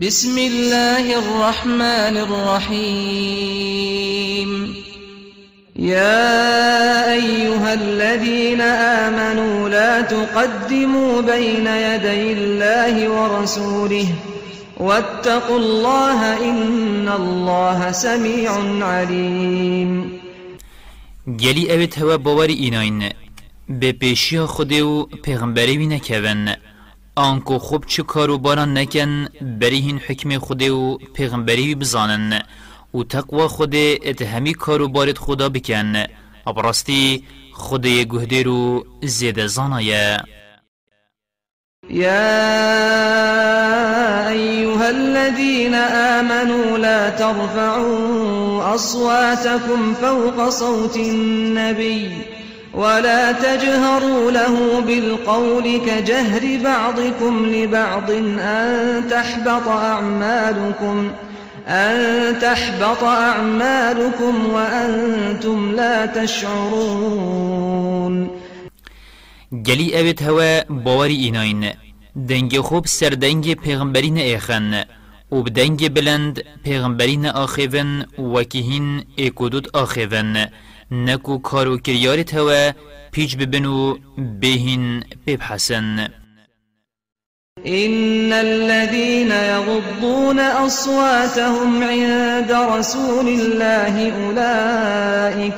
بسم الله الرحمن الرحيم. يا أيها الذين آمنوا لا تقدموا بين يدي الله ورسوله. واتقوا الله إن الله سميع عليم. گلی اوید هوا باوری ایناین به پیشی خودی و پیغمبری آنکو خوب چه کارو باران نکن بری هین حکم خودی و پیغمبری بزانن. و تقوى خود اتهمی کارو بارد خدا بکن. ابراستی خود گهده رو زیده زانایه. يا أيها الذين آمنوا لا ترفعوا أصواتكم فوق صوت النبي ولا تجهروا له بالقول كجهر بعضكم لبعض أن تحبط أعمالكم أن تحبط أعمالكم وأنتم لا تشعرون. گلی اوید هوا باوری ایناین دنگ خوب سر دنگ پیغمبرین ایخن و بدنگ بلند پیغمبرین آخیون وکیهین ایکودود آخیون نکو کارو کریارت هوا پیچ ببنو بهین ببحسن إن الذين يغضون أصواتهم عند رسول الله أولئك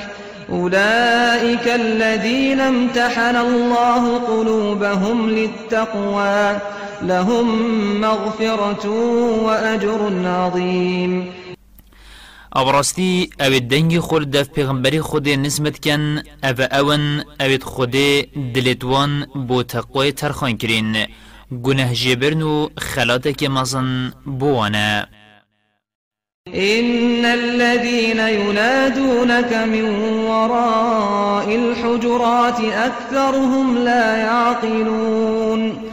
أولئك الذين امتحن الله قلوبهم للتقوى لهم مغفرة وأجر عظيم. ابراستی أو دنگ خود دف پیغمبری خود نسبت کن أو أون أو خود دلتوان بو تقوی ترخان کرین. گناه جبرن و خلاتك مزن بوانا إن الذين ينادونك من وراء الحجرات أكثرهم لا يعقلون.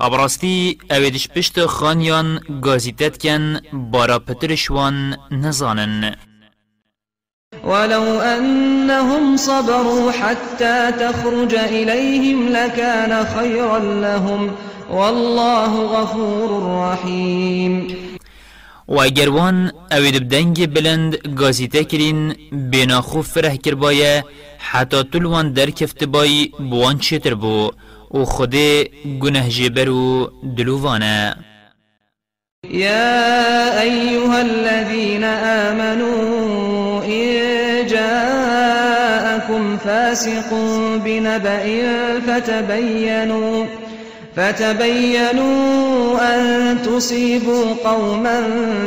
ابراستی اویدش پشت خانیان گازیتت کن بارا پترشوان نزانن ولو أنهم صبروا حتى تخرج إليهم لكان خيرا لهم والله غفور رحيم. و اگر وان اوید بدنگ بلند گازیته کرین بنا خوب فره کر بایه حتی طول در کفت بای بوان چتر بو و خود گنه جبر و دلووانه. يا أيها الذين آمنوا إن جاءكم فاسق بنبأ فتبينوا فتبينوا أن تصيبوا قوما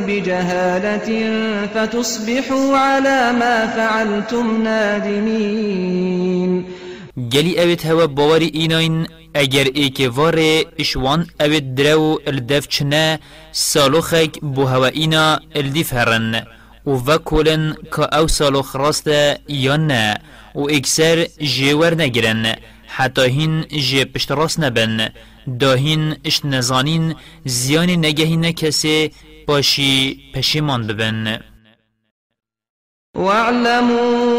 بجهالة فتصبحوا على ما فعلتم نادمين. گلی اوید هوا باوری ایناین اگر ایک واره اشوان اوید درو الدف چنه سالوخک بو هوا اینا الدیف هرن و وکولن که او سالوخ راست یا نه. و اکسر جیور نگرن حتی هین جی پشت راست نبن. داهین اش نزانین زیان نگهی نکسی باشی پشیمان ببن. واعلموا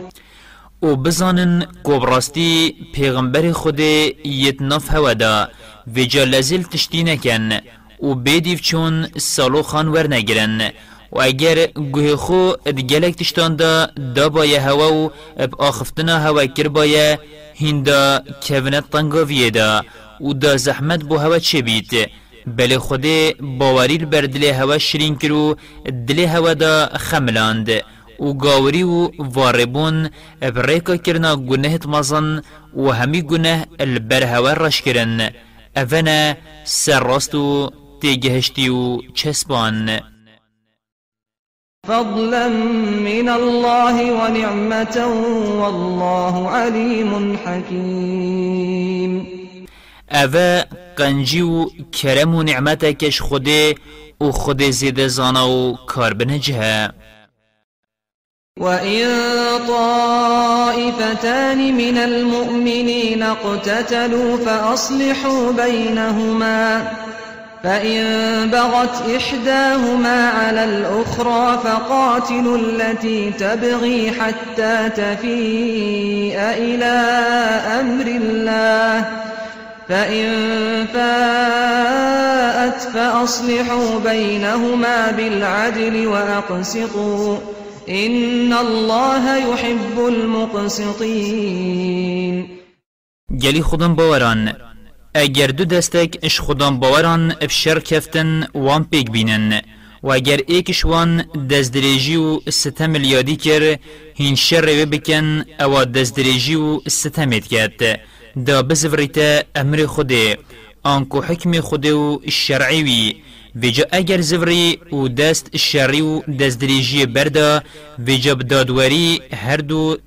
و بزانن کوبراستی پیغمبر خود یت نف هودا و جلزل تشتی نکن و بیدیف چون سالو خان ور نگرن و اگر گوه خو ادگلک تشتان دا دا بایه هوا و اب آخفتنا هوا کر بایه هندا کونت تنگاویه دا و دا زحمت بو هوا چه بید بله خود باوری بر دل هوا شرین کرو دل هوا دا خملاند و گاوری و واربون ابریکا کرنا گنهت مزن و همی گنه البر هوا رش کرن. اونا سر راست و تیگهشتی و چسبان. فضلا من الله ونعمة والله عليم حكيم اوه قنجی و کرم و نعمتکش خوده و خود وإن طائفتان من المؤمنين اقتتلوا فأصلحوا بينهما فإن بغت إحداهما على الأخرى فقاتلوا التي تبغي حتى تفيء إلى أمر الله فإن فاءت فأصلحوا بينهما بالعدل وأقسطوا إن الله يحب المقسطين. جلي خودم باوران. اگر دو دستک اش خودم باوران افشر کفتن وان پیک بینن. و اگر ایکش وان دزدریجی و ستم الیادی کر هین شر رو بکن أو دزدریجی و ستمت کرد دا بزوریت أمر خوده. آنکو حکم خوده و شرعی وی. ویجا اگر زوری و دست الشرعی و دزدریجی بردا ویجا بدادوری هر دو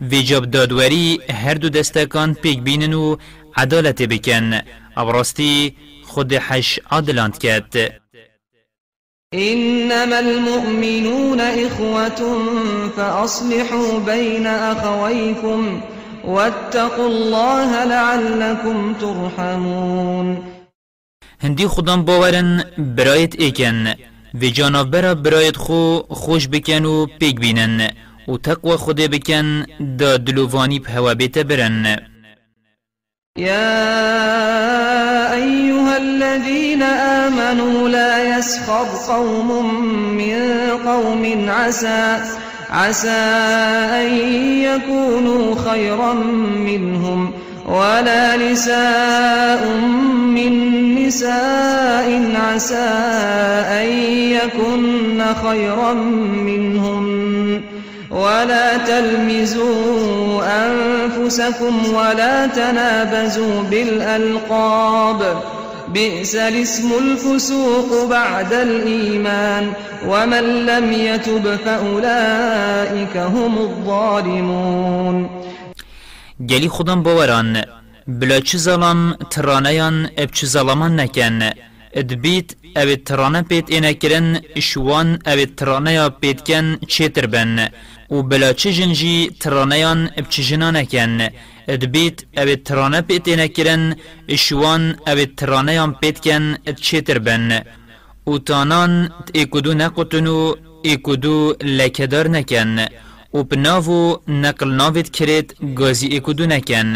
ویجا بدادوری هر دو دستکان پیک بینن و عدالت بکن ابراستی خود حش عدلانت کرد إنما المؤمنون إخوة فأصلحوا بين أخويكم واتقوا الله لعلكم ترحمون. هندی خودم باورن برایت ایکن. و جانابرا برایت خو خوش بکن و پیک بینن. و تقوى خود بکن دا دلووانی بهوا بیت برن. يا أيها الذين آمنوا لا يسخر قوم من قوم عسى عسى أن يكونوا خيرا منهم. ولا نساء من نساء عسى أن يكن خيرا منهم ولا تلمزوا أنفسكم ولا تنابزوا بالألقاب. بئس الاسم الفسوق بعد الإيمان. ومن لم يتب فأولئك هم الظالمون. گلی خودم باوران بلا چه ظلم ترانیان اب چه ظلمان نکن ادبیت أو ترانه پیت اینه کرن أو ترانه پیت کن چیتر بن و بلا چه جنجی ترانیان اب چه جنانه کن ادبیت أو ترانه پیت اینه کرن أو ترانه پیت کن چیتر بن و تانان ایکودو نقطنو ایکودو لکدار نکن و بناو نقل ناوید کرد گازی ایکودو نکن.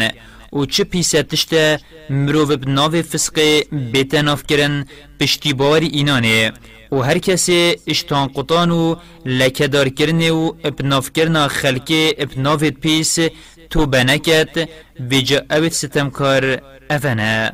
و چه پیسه تشته مروف بناو فسق بیتناف کرن پشتیباری اینانه. و هر کسی اشتان قطان و لکدار کرنه و ابناف کرنا خلک ابنافت پیس تو بنکت ویجا اوید ستمکار افنه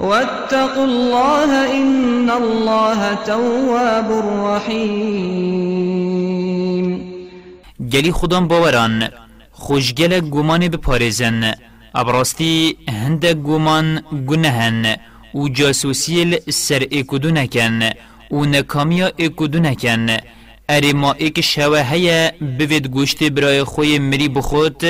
واتقوا الله إن الله تواب رحيم. گلی خودم باوران خوشگل گمان بپارزن ابراستی هندک گمان گنهن و جاسوسی سر اکدو نکن و نکامیا اکدو نکن اری ما ایک شوه هیا بوید گوشت برای خوی مری بخود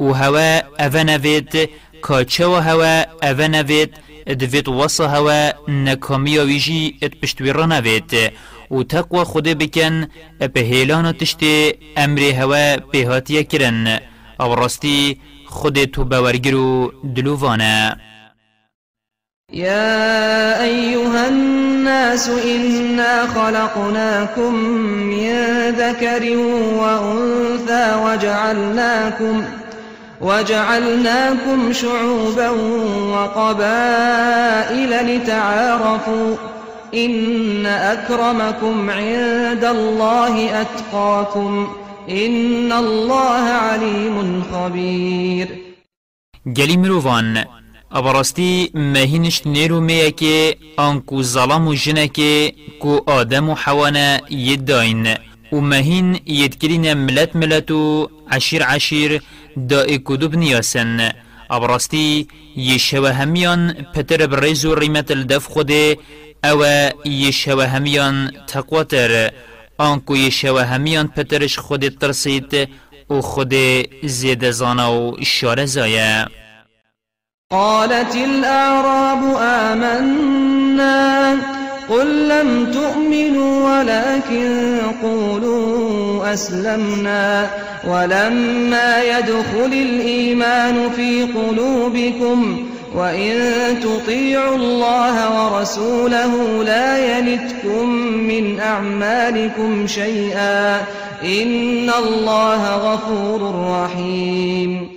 و هوا اوه نوید کاچه و هوا اوه نوید دوید وصا هوا نکامیا ویجی ات پشتوی نوید و تقوى خود بکن به هیلان تشتی أمر هوا بهاتیه کرن أو راستی خود تو باورگرو دلووانه يا أيها الناس إنا خلقناكم من ذكر وأنثى وجعلناكم وجعلناكم شعوبا وقبائل لتعارفوا إن أكرمكم عند الله أتقاكم إن الله عليم خبير. گلی مروفان ابراستی مهینش نیرو میه که آنکو ظلم و جنه که کو آدم و حوانه یداین و مهین یدکرین ملت ملتو عشیر عشیر دا اکدو بنیاسن ابراستی یشوه همیان پتر بریز و ریمت الدف خوده. أو یشوه همیان تقواتر آنکو یشوه همیان پترش خود ترسید و خود زید زانا و اشاره زایه. قالت الأعراب آمنا قل لم تؤمنوا ولكن قولوا أسلمنا. ولما يدخل الإيمان في قلوبكم وإن تطيعوا الله ورسوله لا يلتكم من أعمالكم شيئا. إن الله غفور رحيم.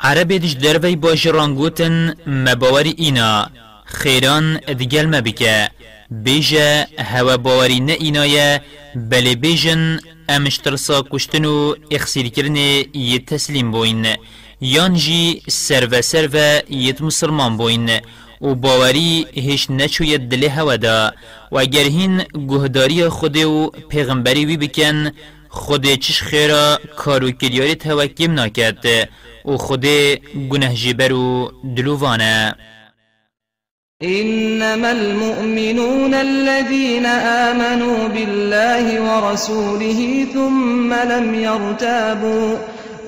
عربی دش دروی باش رانگوتن مباوری اینا. خیران دگل مبکه بيجا هوا باوري نئينايا بل امشترسا کشتنو اخسیر کرنه یه تسلیم بوین. یانجی سر و سر و یه مسلمان بوین. و باوری هیچ نچوید دل هوا دا. و اگر هین گهداری خود و پیغمبری وی بکن خود چش خیرا کارو کلیاری توکیم ناکد و خود گنه جبرو و دلووانه. إنما المؤمنون الذين آمنوا بالله ورسوله ثم لم يرتابوا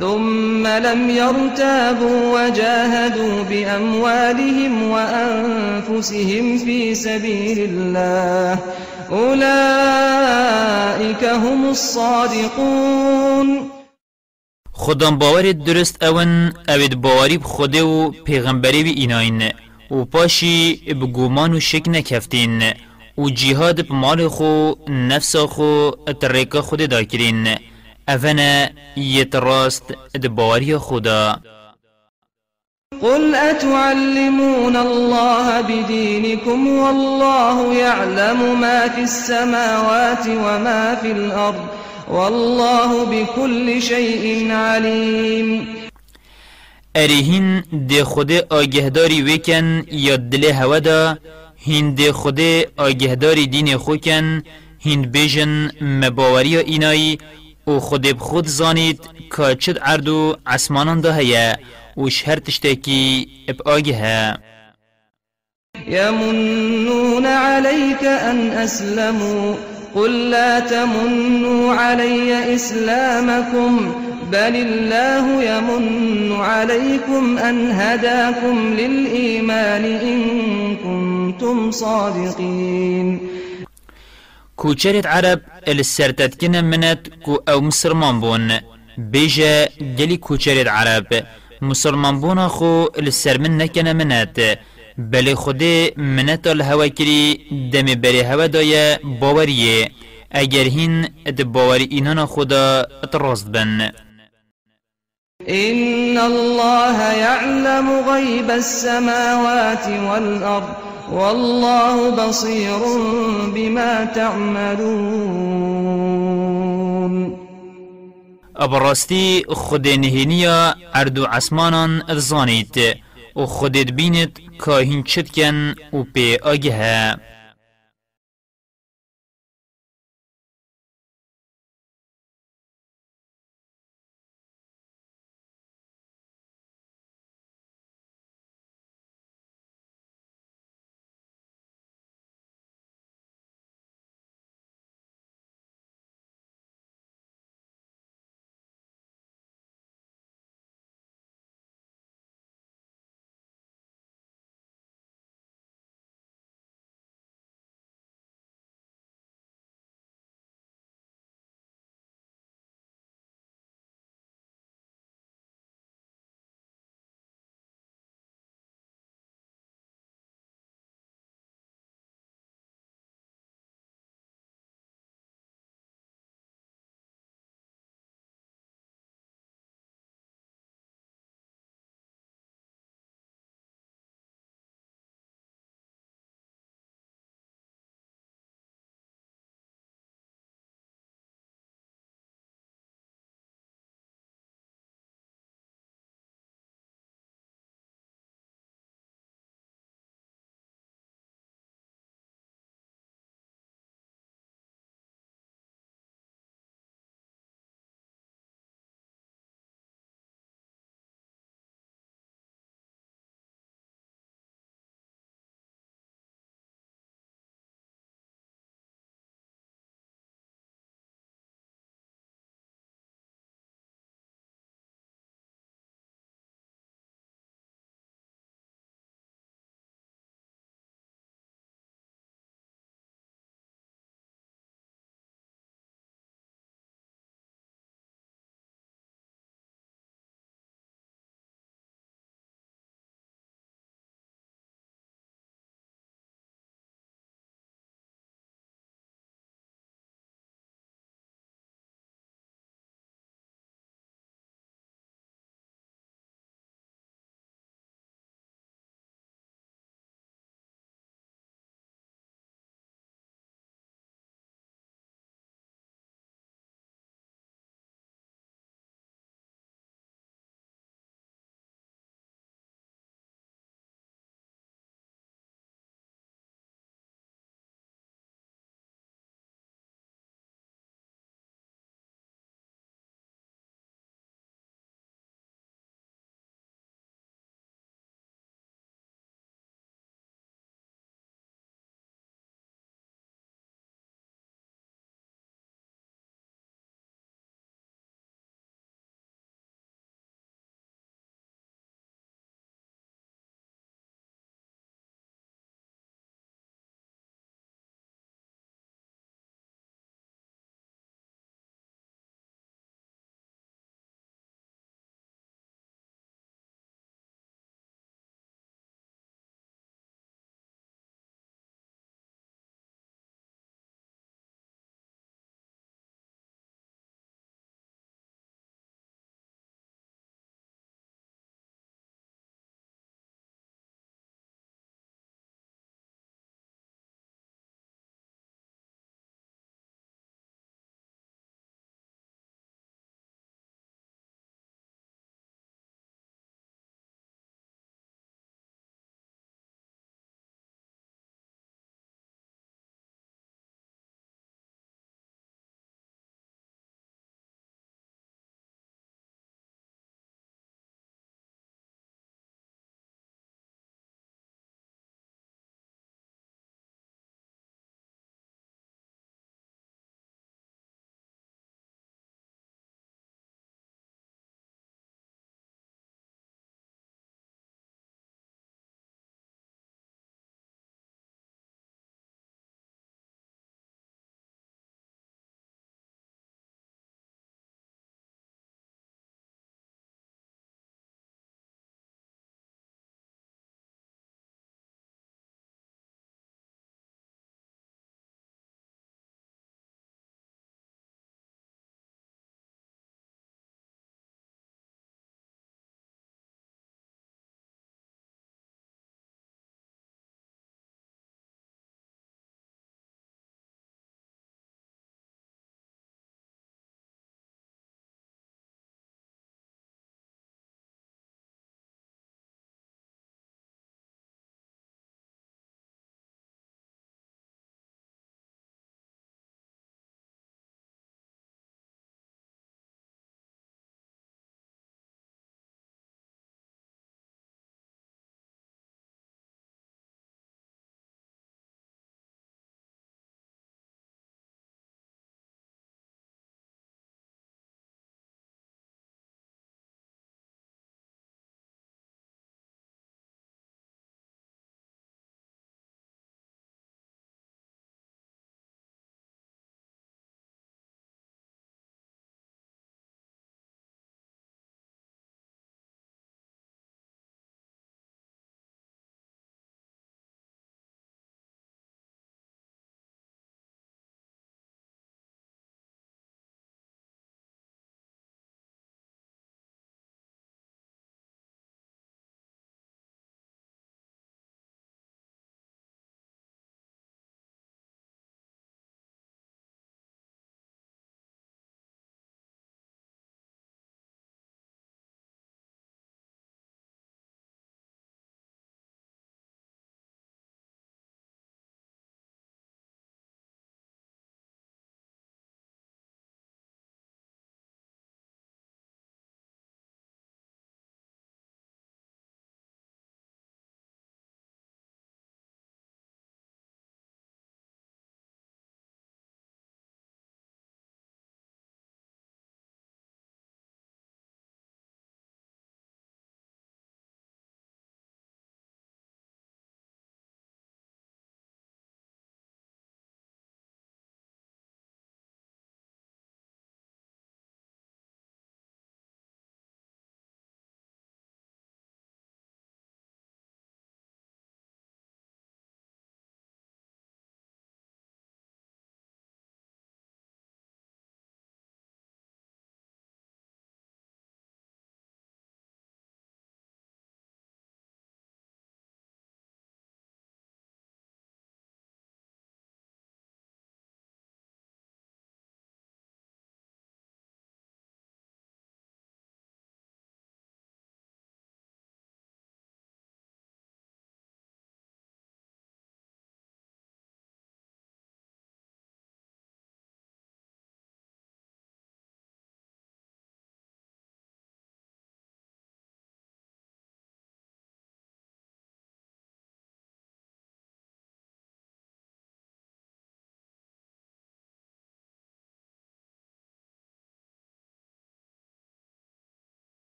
ثم لم يرتابوا وجاهدوا بأموالهم وأنفسهم في سبيل الله. أولئك هم الصادقون. خودم باور درست اون آوید باوری بخوده و پیغمبری بی ایناین. و پاشی بگومان و شک نکفتین. و جهاد بمال خو نفس خو اتریک خود داکرین اونا يتراست دباري خدا قل أتعلمون الله بدينكم والله يعلم ما في السماوات وما في الأرض. والله بكل شيء عليم ارهین ده خود آگهداری وکن یا دل هودا هین ده خود آگهداری دین خوکن هین بیجن مباوری اینایی و خود بخود زانید که چد عردو عسمانان ده هیا و شهر تشتکی اب آگه يمنون عليك أن أسلموا. قل لا تمنوا علي إسلامكم. بل الله يمن عليكم أن هداكم للإيمان إن كنتم صادقين. کوچرت عرب السرتت كنا منت كو أو مسلمان بون. بيجا جلي کوچرت عرب. مسلمان بون خو السر من نكنا منت. بل خود منت الهوا كري دم بري هوا دايا باورية. اگر هين اد باوري اینانا خدا اتراست بن. إن الله يعلم غيب السماوات والأرض والله بصير بما تعملون. ابراستی خود نهینیا أردو عسمانان ازانید و خودت بینید که هین چتکن و پی آگه